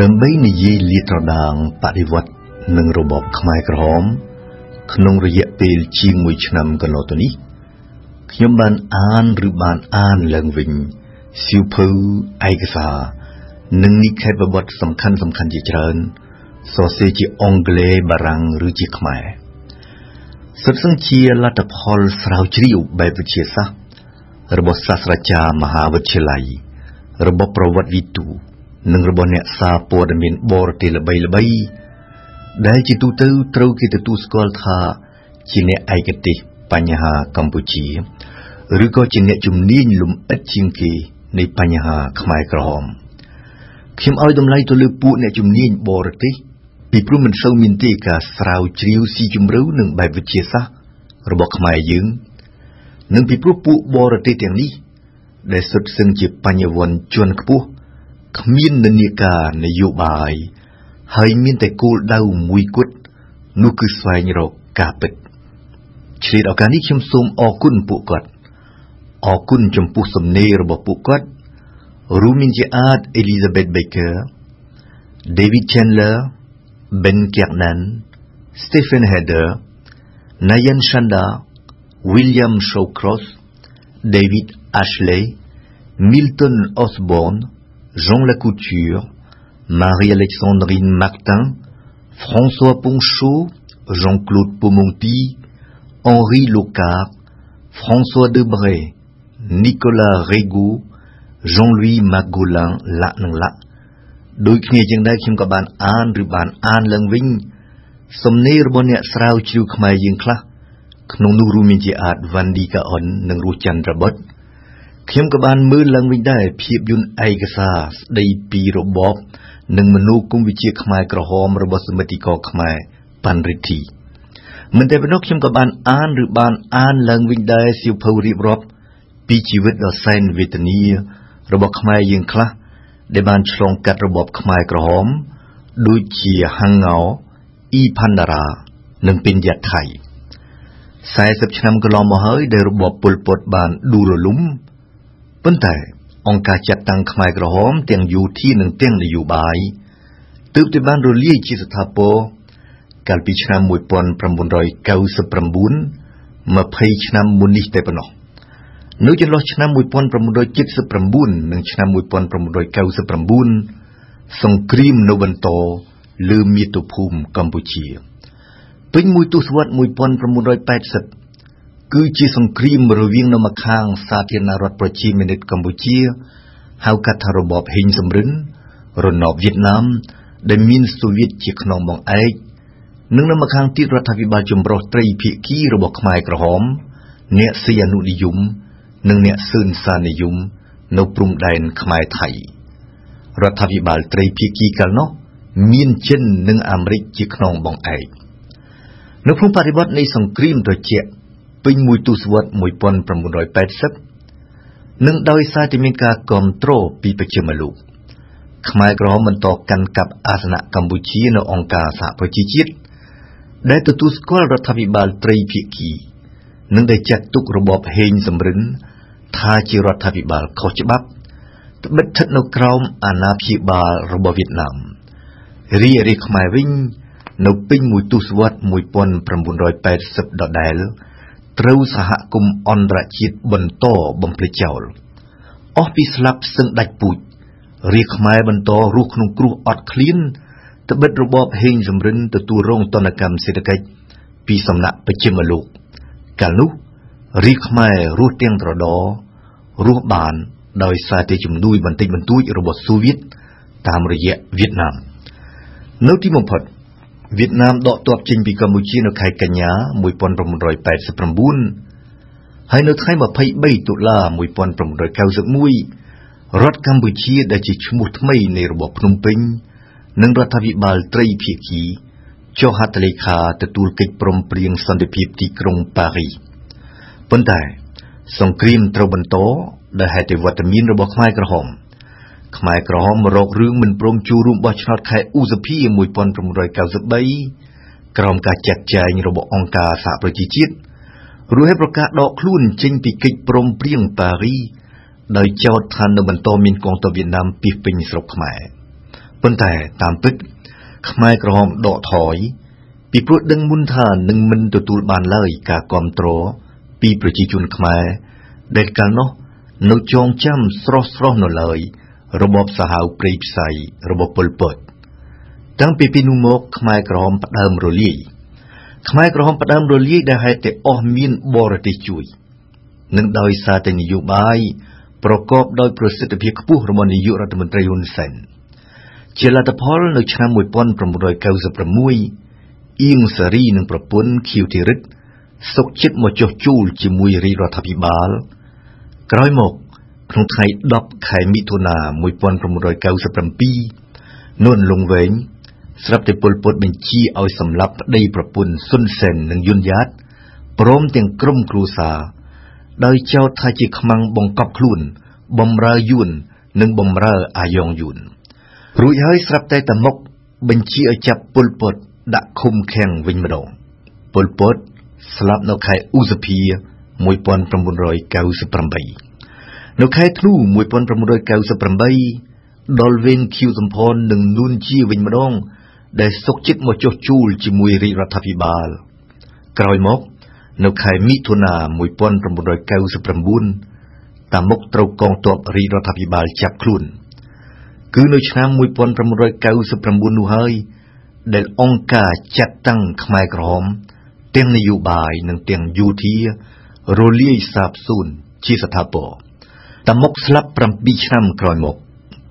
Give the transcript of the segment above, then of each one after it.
ដើម្បីនិយាយលាតត្រដាងបដិវត្តនឹងរបបខ្មែរក្រហម ក្នុងរយៈពេលជាង1ឆ្នាំកន្លងទៅនេះខ្ញុំបានអានឬបានអានឡើងវិញសៀវភៅឯកសារនិងនិក្ខេបបទសំខាន់សំខាន់ជាច្រើនសរសេរជាអង់គ្លេសបារាំងឬជាខ្មែរសុទ្ធសឹងជាលទ្ធផលស្រាវជ្រាវបែបវិទ្យាសាស្ត្ររបស់សាស្ត្រាចារ្យមហាវិទ្យាល័យរបបប្រវត្តិវិទូ និងរបស់អ្នកសារព័ត៌មានបរទេសល្បីៗដែលជាទូទៅត្រូវគេទទួលស្គាល់ថាជាអ្នកឯកទេសបញ្ហាកម្ពុជាឬក៏ជាអ្នកជំនាញលំអិតជាងគេនៃបញ្ហាខ្មែរក្រហមខ្ញុំឲ្យតម្លៃទៅលើពួកអ្នកជំនាញបរទេសពីព្រោះមិនសូវមានទេការស្រាវជ្រាវស៊ីជម្រៅនឹងបែបវិទ្យាសាស្ត្ររបស់ខ្មែរយើងនិងពីព្រោះពួកបរទេសទាំងនេះដែលសុទ្ធសឹងជាបញ្ញវន្តជាន់ខ្ពស់ គ្មាននិន្នាការនយោបាយហើយមានតែគោលដៅមួយគត់នោះគឺស្វែងរកការពិតឆ្លៀតឱកាសនេះខ្ញុំសូមអរគុណពួកគាត់អរគុណចំពោះសំណេររបស់ពួកគាត់រួមមានជាអាច Elizabeth Baker David Chandler Ben Kiernan Stephen Heder Nayan Shanda William Shawcross David Ashley Milton Osborne Jean Lacouture, Marie-Alexandrine Martin, François Ponchot, Jean-Claude Pomonti, Henri Locard, François Debray, Nicolas Régaud, Jean-Louis Magolin លៈនិងលៈដូចគ្នាជាងដែរខ្ញុំក៏បានអានឬបានអានឡើងវិញសំណេររបស់អ្នកស្រាវជ្រាវខ្មែរយើងខ្លះក្នុងនោះរួមមានជាអាតវ៉ាន់ឌីកាអុននិងរស់ច័ន្ទរបត់ ខ្ញុំក៏បានមើលឡើងវិញដែរភាពយន្តឯកសារស្ដីពីរបបនិងមនោគមវិជ្ជាខ្មែរក្រហមរបស់សមិទ្ធិកខ្មែរប៉ាន់រិទ្ធីមិនតែប៉ុណ្ណោះខ្ញុំក៏បានអានឬបានអានឡើងវិញដែរសៀវភៅរៀបរាប់ពីជីវិតដ៏សែនវេទនារបស់ខ្មែរយើងខ្លះដែលបានឆ្លងកាត់របបខ្មែរក្រហមដូចជាហាំងងោអ៊ីផាន់ដារ៉ានិងពេញយ៉ាថៃ40ឆ្នាំកន្លងមកហើយដែលរបបប៉ុលពតបានដួលរលំ ប៉ុន្តែអង្គការចាត់តាំងខ្មែរក្រហមទាំងយោធានិងទាំងនយោបាយទើបតែបានរលាយជាស្ថាពរកាលពីឆ្នាំ1999 20ឆ្នាំមុននេះតែប៉ុណ្ណោះនៅចន្លោះឆ្នាំ1979និងឆ្នាំ1999សង្គ្រាមនៅបន្តលើមាតុភូមិកម្ពុជាពេញមួយទសវត្ស1980 គឺជាសង្គ្រាមរវាងនៅម្ខាងសាធារណរដ្ឋប្រជាមានិតកម្ពុជា ហៅកាត់ថារបបហេងសំរិនរណបវៀតណាម ដែលមានសូវៀតជាខ្នងបងឯកនិងនៅម្ខាងទៀតរដ្ឋាភិបាលចម្រុះត្រីភាគីរបស់ខ្មែរក្រហម អ្នកស៊ីអនុនិយម និងអ្នកសឿនសានិយម នៅព្រំដែនខ្មែរថៃរដ្ឋាភិបាលត្រីភាគីកាលនោះមានចិននិងអាមេរិកជាខ្នងបងឯកនៅក្នុងបរិបទនៃសង្គ្រាមត្រជាក់ ពេញមួយទសវត្ស1980និងដោយសារតែមានការគ្រប់គ្រងពីប្រជាមលោកខ្មែរក្រហមបន្តកាន់កាប់អាសនៈកម្ពុជានៅអង្គការសហប្រជាជាតិដែលទទួលស្គាល់រដ្ឋាភិបាលត្រីភាគីនិងដែលចាត់ទុករបបហេងសំរិនថាជារដ្ឋាភិបាលខុសច្បាប់ត្បិតស្ថិតនៅក្រោមអាណាព្យាបាលរបស់វៀតណាមរីឯរាជខ្មែរវិញនៅពេញមួយទសវត្ស1980ដដែល ត្រូវសហគមន៍អន្តរជាតិបន្តបំភ្លេចចោលអស់ពីស្លាប់សឹងដាច់ពូជរាជខ្មែរបន្តរស់ក្នុងគ្រោះអត់ឃ្លានត្បិតរបបហេងសំរិនទទួលរងទណ្ឌកម្មសេដ្ឋកិច្ចពីសំណាក់បច្ចិមលោកកាលនោះរាជខ្មែររស់ទាំងត្រដររស់បានដោយសារតែជំនួយបន្តិចបន្តួចរបស់សូវៀតតាមរយៈវៀតណាមនៅទីបំផុត វៀតណាមដកទ័ពចេញពីកម្ពុជានៅខែកញ្ញា1989ហើយនៅថ្ងៃ23តុលា1991រដ្ឋកម្ពុជាដែលជាឈ្មោះថ្មីនៃរបបភ្នំពេញ និងរដ្ឋាភិបាលត្រីភាគីចុះហត្ថលេខាទទួលកិច្ចព្រមព្រៀងសន្តិភាពទីក្រុងប៉ារីសប៉ុន្តែសង្គ្រាមត្រូវបន្តដោយហេតុវត្តមានរបស់ខ្មែរក្រហម ខ្មែរក្រហមរករឿងមិនព្រមចូលរួមបោះឆ្នោតខែឧសភា1993ក្រោមការចាត់ចែងរបស់អង្គការសហប្រជាជាតិរួចឲ្យប្រកាសដកខ្លួនចេញពីកិច្ចព្រមព្រៀងប៉ារីដោយចោទថានៅបន្តមានកងទ័ពវៀតណាមពីពេញស្រុកខ្មែរប៉ុន្តែតាមពិតខ្មែរក្រហមដកថយពីព្រោះដឹងមុនថានឹងមិនទទួលបានឡើយការគ្រប់គ្រងពីប្រជាជនខ្មែរដែលកាលនោះនៅចងចាំស្រស់ស្រស់នៅឡើយ របបសាហាវព្រៃផ្សៃរបបប៉ុលពតតាំងពីពីនោះមកខ្មែរក្រហមផ្ដើមរលាយខ្មែរក្រហមផ្ដើមរលាយដែលហេតុតែអស់មានបរទេសជួយនឹងដោយសារតែនយោបាយប្រកបដោយប្រសិទ្ធភាពខ្ពស់របស់នាយករដ្ឋមន្ត្រីហ៊ុនសែនជាលទ្ធផលនៅឆ្នាំ1996អៀងសារីនិងប្រពន្ធខៀវធីរិតសុកចិត្តមកចុះជួលជាមួយរាជរដ្ឋាភិបាលក្រោយមក ក្នុងថ្ងៃ10ខែមិថុនា1997នួនលងវែងស្រាប់តែពលពតបញ្ជាឲ្យសម្លាប់ប្តីប្រពន្ធស៊ុនសែននិងយុនយ៉ាតព្រមទាំងក្រុមគ្រួសារដោយចោទថាជាខ្មាំងបង្កប់ខ្លួនបំរើយួននិងបំរើអាយ៉ងយួនរួចហើយស្រាប់តែតមុកបញ្ជាឲ្យចាប់ពលពតដាក់ឃុំឃាំងវិញម្ដងពលពតស្លាប់នៅខែឧសភា1998 នៅខែធ្នូ1998ដល់វេនឃីវសំផននឹងនួនជាវិញម្ដង ដែលសុកចិត្តមកចុះជួលជាមួយរាជរដ្ឋាភិបាល ក្រោយមក នៅខែមិថុនា1999តាមុកត្រូវកងទ័ពរាជរដ្ឋាភិបាលចាប់ខ្លួន គឺនៅឆ្នាំ1999នោះហើយដែលអង្គការចាត់តាំងខ្មែរក្រហមទាំងនយោបាយនិងទាំងយោធារលាយសាបសូន្យជាស្ថាពរ តាមុកស្លាប់7ឆ្នាំក្រោយមក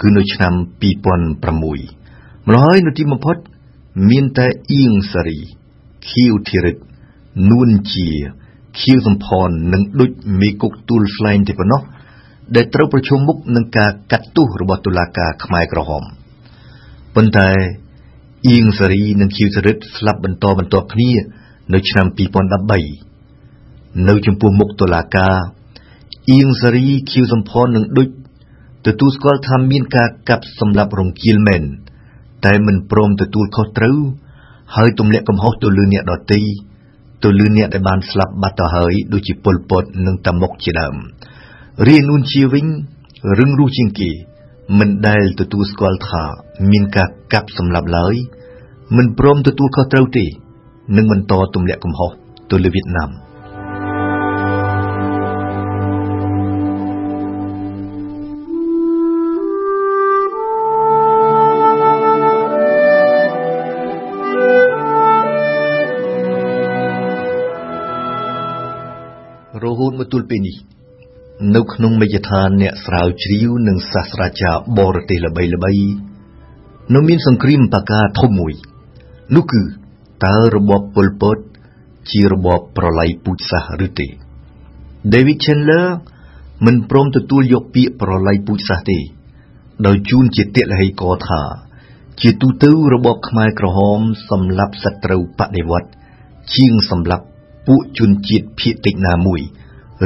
គឺនៅឆ្នាំ2006ម្ល៉េះនៅទីបំផុត មានតែអៀងសារីខៀវធីរិតនួនជាខៀវសំផននិងដូចមេគុកទួលស្លែងទេប៉ុណ្ណោះដែលត្រូវប្រឈមមុខនឹងការកាត់ទោសរបស់តុលាការខ្មែរក្រហមប៉ុន្តែអៀងសារីនិងខៀវធីរិតស្លាប់បន្តបន្ទាប់គ្នា នៅឆ្នាំ2013នៅចំពោះមុខតុលាការ អៀងសារីខៀវសំផននិងដូចទទួលស្គាល់ថាមានការកាប់សម្លាប់រង្គាលមែនតែមិនព្រមទទួលខុសត្រូវហើយទម្លាក់កំហុសទៅលើអ្នកដទៃទៅលើអ្នកដែលបានស្លាប់បាត់ទៅហើយដូចជាពលពតនិងតាមុកជាដើមរៀននួនជាវិញរឹងរូសជាងគេមិនដែលទទួលស្គាល់ថាមានការកាប់សម្លាប់ឡើយមិនព្រមទទួលខុសត្រូវទេនិងបន្តទម្លាក់កំហុសទៅលើវៀតណាម ពេលនេះ នៅក្នុងមេយដ្ឋានអ្នកស្រាវជ្រាវនិងសាស្ត្រាចារ្យបរទេសល្បីៗនៅមានសង្គ្រាមបកាធំមួយនោះគឺតើរបបប៉ុលពត ជារបបប្រល័យពូជសាសន៍ឬទេ David Chandler មិនព្រមទទួលយកពាក្យប្រល័យពូជសាសន៍ទេ ដោយជូនជាទលហេកថា ជាទូទៅរបបខ្មែរក្រហមសម្លាប់សត្រូវបដិវត្តជាងសម្លាប់ពួកជនជាតិភៀតតិចណាមួយ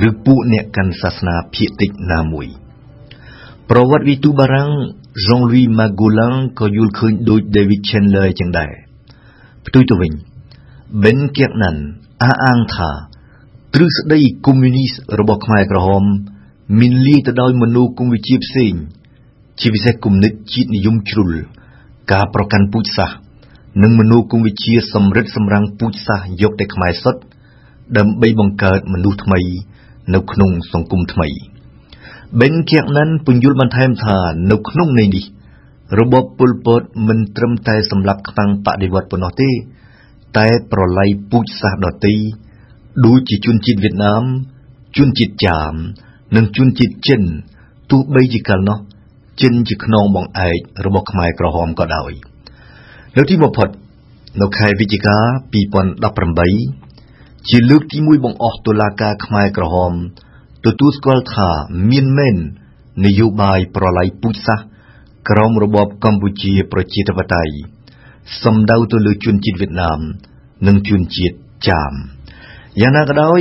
ឬពួកអ្នកកាន់សាសនាភាគតិចណាមួយប្រវត្តិវិទូបារាំង Jean-Louis Magolan ក៏យល់ឃើញដូច David Chandler ចឹងដែរផ្ទុយទៅវិញ Ben Kiernan អះអាងថាទ្រឹស្ដីកុម្មុយនីសរបស់ខ្មែរក្រហមមានលាយទៅដោយមនោគមវិជ្ជាផ្សេង ជាពិសេសគំនិតជាតិនិយមជ្រុលការប្រកាន់ពូជសាសន៍និងមនោគមវិជ្ជាសម្រិតសម្រាំងពូជសាសន៍យកតែខ្មែរសុទ្ធដើម្បីបង្កើតមនុស្សថ្មី នៅក្នុងសង្គមថ្មីបេនគៀកណាន់ពន្យល់បន្ថែមថានៅក្នុងន័យនេះ របបពលពតមិនត្រឹមតែសម្លាប់ខ្លាំងបដិវត្តប៉ុណ្ណោះទេ តែប្រល័យពូជសាសន៍ដទៃដូចជាជនជាតិវៀតណាមជនជាតិចាម និងជនជាតិចិនទោះបីជាកាលនោះចិនជាខ្នងបង្អែករបស់ខ្មែរក្រហមក៏ដោយ នៅទីបំផុត នៅខែវិច្ឆិកា2018 ជាលើកទី1បង្អស់តុលាការខ្មែរក្រហមទទួលស្គាល់ថាមានមែននយោបាយប្រល័យពូជសាសន៍ក្រមរបបកម្ពុជាប្រជាធិបតេយ្យសំដៅទៅលើជនជាតិវៀតណាម និងជនជាតិចាមយ៉ាងណាក៏ដោយ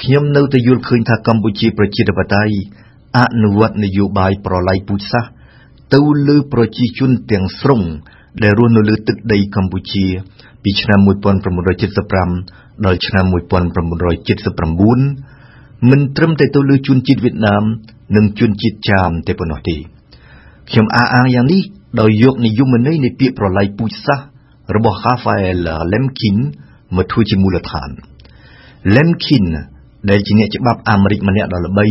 ខ្ញុំនៅតែយល់ឃើញថាកម្ពុជាប្រជាធិបតេយ្យអនុវត្តនយោបាយប្រល័យពូជសាសន៍ទៅលើប្រជាជនទាំងស្រុង ដែលរស់នៅលើទឹកដីកម្ពុជា ពីឆ្នាំ1975ដល់ឆ្នាំ1979មិនត្រឹមតែទៅលើជនជាតិវៀតណាម និងជនជាតិចាមទេប៉ុណ្ណោះទេខ្ញុំអះអាងយ៉ាងនេះដោយយកនិយមន័យនៃពាក្យប្រឡ័យពូជសាសន៍របស់ Raphael Lemkin មកធ្វើជាមូលដ្ឋាន Lemkin ដែលជាអ្នកច្បាប់អាមេរិកម្នាក់ដ៏ល្បី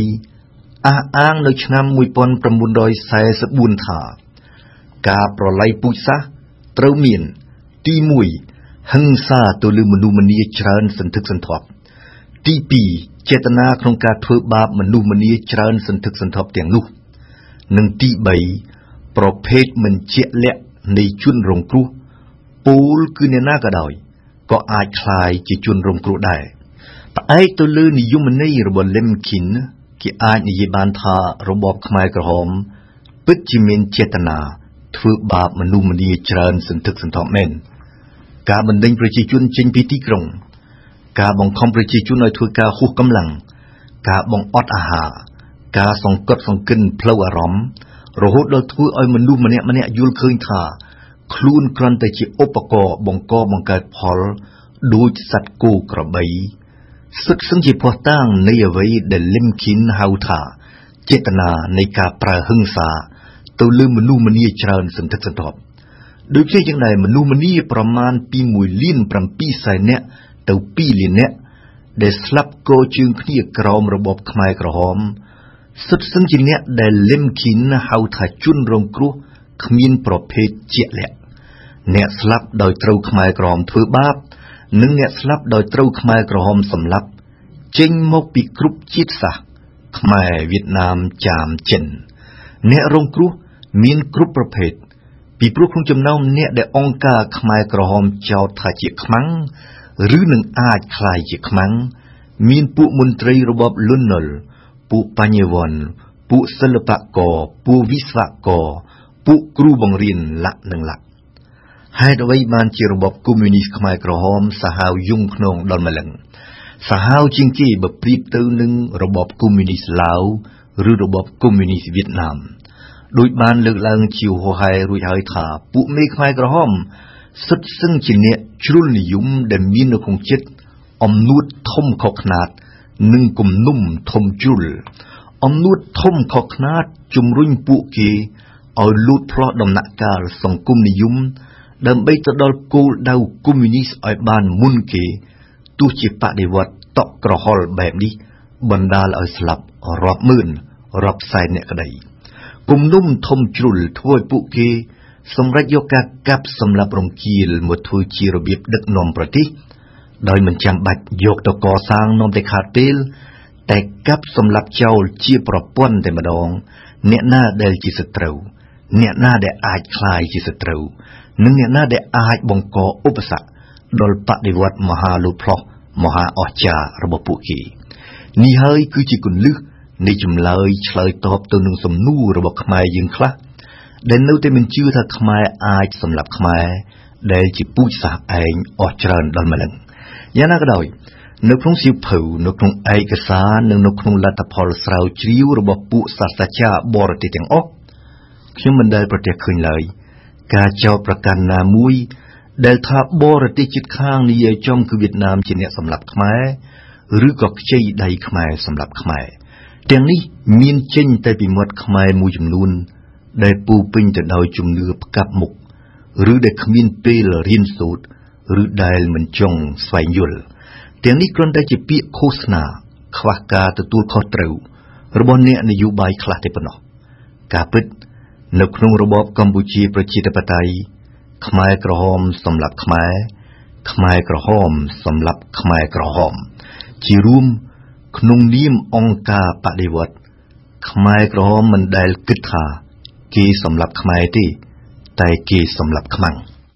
អះអាងនៅឆ្នាំ1944ថា ការប្រឡ័យពូជសាសន៍ត្រូវមាន ទី1ហិង្សាទៅលើមនុស្សម្នាច្រើនសន្ធឹកសន្ធាប់ទី2ចេតនាក្នុងការធ្វើបាបមនុស្សម្នាច្រើនសន្ធឹកសន្ធាប់ទាំងនោះនិងទី3ប្រភេទមិនជាក់លាក់នៃជនរងគ្រោះពូលគឺអ្នកណាក៏ដោយក៏អាចคล้ายជាជនរងគ្រោះដែរផ្អែកទៅលើនិយមន័យរបស់ Lemkin គេអាចនិយាយបានថារបបខ្មែរក្រហមពិតជាមានចេតនា ធ្វើបាបមនុស្សម្នាច្រើនសន្ធឹកសន្ធាប់មែនការបណ្ដេញប្រជាជនចេញពីទីក្រុង ការបង្ខំប្រជាជនឲ្យធ្វើការហួសកម្លាំងការបង្អត់អាហារការសង្កត់សង្កិនផ្លូវអារម្មណ៍រហូតដល់ធ្វើឲ្យមនុស្សម្នាក់ម្នាក់យល់ឃើញថាខ្លួនគ្រាន់តែជាឧបករណ៍បង្កបង្កើតផលដូចសត្វគោក្របីសុទ្ធសឹងជាភ័ស្តុតាងនៃអ្វីដែលលឹមគីនហៅថាចេតនានៃការប្រើហិង្សា ទៅលើមនុស្សម្នាច្រើនសន្ធឹកសន្ធាប់ដូចជាយ៉ាងដែរមនុស្សម្នាប្រមាណពី1លាន7សែននាក់ទៅ2លាននាក់ដែលស្លាប់កជើងគ្នាក្រោមរបបខ្មែរក្រហមសុទ្ធសឹងជាអ្នកដែលលឹមគីនហៅថាជនរងគ្រោះគ្មានប្រភេទជាក់លាក់អ្នកស្លាប់ដោយត្រូវខ្មែរក្រហមធ្វើបាប និងអ្នកស្លាប់ដោយត្រូវខ្មែរក្រហមសម្លាប់ចេញមកពីគ្រប់ជាតិសាសន៍ខ្មែរវៀតណាមចាមចិន អ្នករងគ្រោះ មានគ្រប់ប្រភេទពីព្រោះក្នុងចំណោមអ្នកដែលអង្គការខ្មែរក្រហមចោទថាជាខ្មាំងឬនឹងអាចคล้ายជាខ្មាំងមានពួកមន្ត្រីរបបលន់នល់ពួកបញ្ញវន្តពួកសិល្បករពួកវិស្វករពួកគ្រូបង្រៀនលក្ខនឹងលក្ខហេតុអ្វីបានជារបបកុម្មុយនីសខ្មែរក្រហមសាហាវយងខ្នងដល់ម្លឹងសាហាវជាងគេបើប្រៀបទៅនឹងរបបកុម្មុយនីសឡាវឬរបបកុម្មុយនីសវៀតណាម ដោយបានលើកឡើងជាហោហែរួចហើយថាពួកមេខ្មែរក្រហមសិតសឹងជាអ្នកជ្រុលនិយមដែលមាននៅក្នុងចិត្តអំនួតធំខុសខ្នាតនិងគំនុំធំជ្រុលអំនួតធំខុសខ្នាតជំរុញពួកគេឲ្យលូតផ្លោះដំណាក់កាលសង្គមនិយមដើម្បីទៅដល់គោលដៅកុម្មុយនីសឲ្យបានមុនគេទោះជាបដិវត្តតក់ក្រហល់បែបនេះបណ្ដាលឲ្យស្លាប់រាប់ម៉ឺនរាប់សែនអ្នកក្តី គំនុំធំជ្រុលធ្វើឲ្យពួកគេសម្រេចយកការកាប់សម្លាប់រង្គាលមកធ្វើជារបៀបដឹកនាំប្រទេសដោយមិនចាំបាច់យកទៅកសាងនាំតែខាតពេលតែកាប់សម្លាប់ចោលជាប្រព័ន្ធតែម្ដងអ្នកណាដែលជាសត្រូវអ្នកណាដែលអាចคลายជាសត្រូវនិងអ្នកណាដែលអាចបង្កឧបសគ្គដល់បដិវត្តមហាលោតផ្លោះមហាអស្ចារ្យរបស់ពួកគេនេះហើយគឺជាគន្លឹះ នៃចម្លើយឆ្លើយតបទៅនឹងសំណួររបស់ខ្មែរយើងខ្លះដែលនៅតែមិនជឿថាខ្មែរអាចសម្លាប់ខ្មែរដែលជាពូជសាសន៍ឯងអស់ច្រើនដល់ម្លឹងយ៉ាងណាក៏ដោយនៅក្នុងសៀវភៅនៅក្នុងឯកសារនិងនៅក្នុងលទ្ធផលស្រាវជ្រាវរបស់ពួកសាស្ត្រាចារ្យបរទេសទាំងអស់ខ្ញុំមិនដែលប្រទះឃើញឡើយការចោទប្រកាន់ណាមួយដែលថាបរទេសជិតខាងនិយាយចំគឺវៀតណាមជាអ្នកសម្លាប់ខ្មែរឬក៏ខ្ចីដៃខ្មែរសម្លាប់ខ្មែរ ទាំងនេះមានចេញតែពីមាត់ខ្មែរមួយចំនួន ដែលពូពេញទៅដោយជំនឿផ្កាប់មុខឬដែលគ្មានពេលរៀនសូត្រឬដែលមិនចង់ស្វែងយល់ទាំងនេះគ្រាន់តែជាពាក្យឃោសនាខ្វះការទទួលខុសត្រូវរបស់អ្នកនយោបាយខ្លះតែប៉ុណ្ណោះការពិត នៅក្នុងរបបកម្ពុជាប្រជាធិបតេយ្យខ្មែរក្រហមសម្រាប់ខ្មែរខ្មែរក្រហមសម្រាប់ខ្មែរក្រហម ជារួម ក្នុងនាមអង្គការបដិវត្តខ្មែរក្រហមមិនដែលគិតថា គេសម្រាប់ខ្មែរទេ តែគេសម្រាប់ខ្មាំង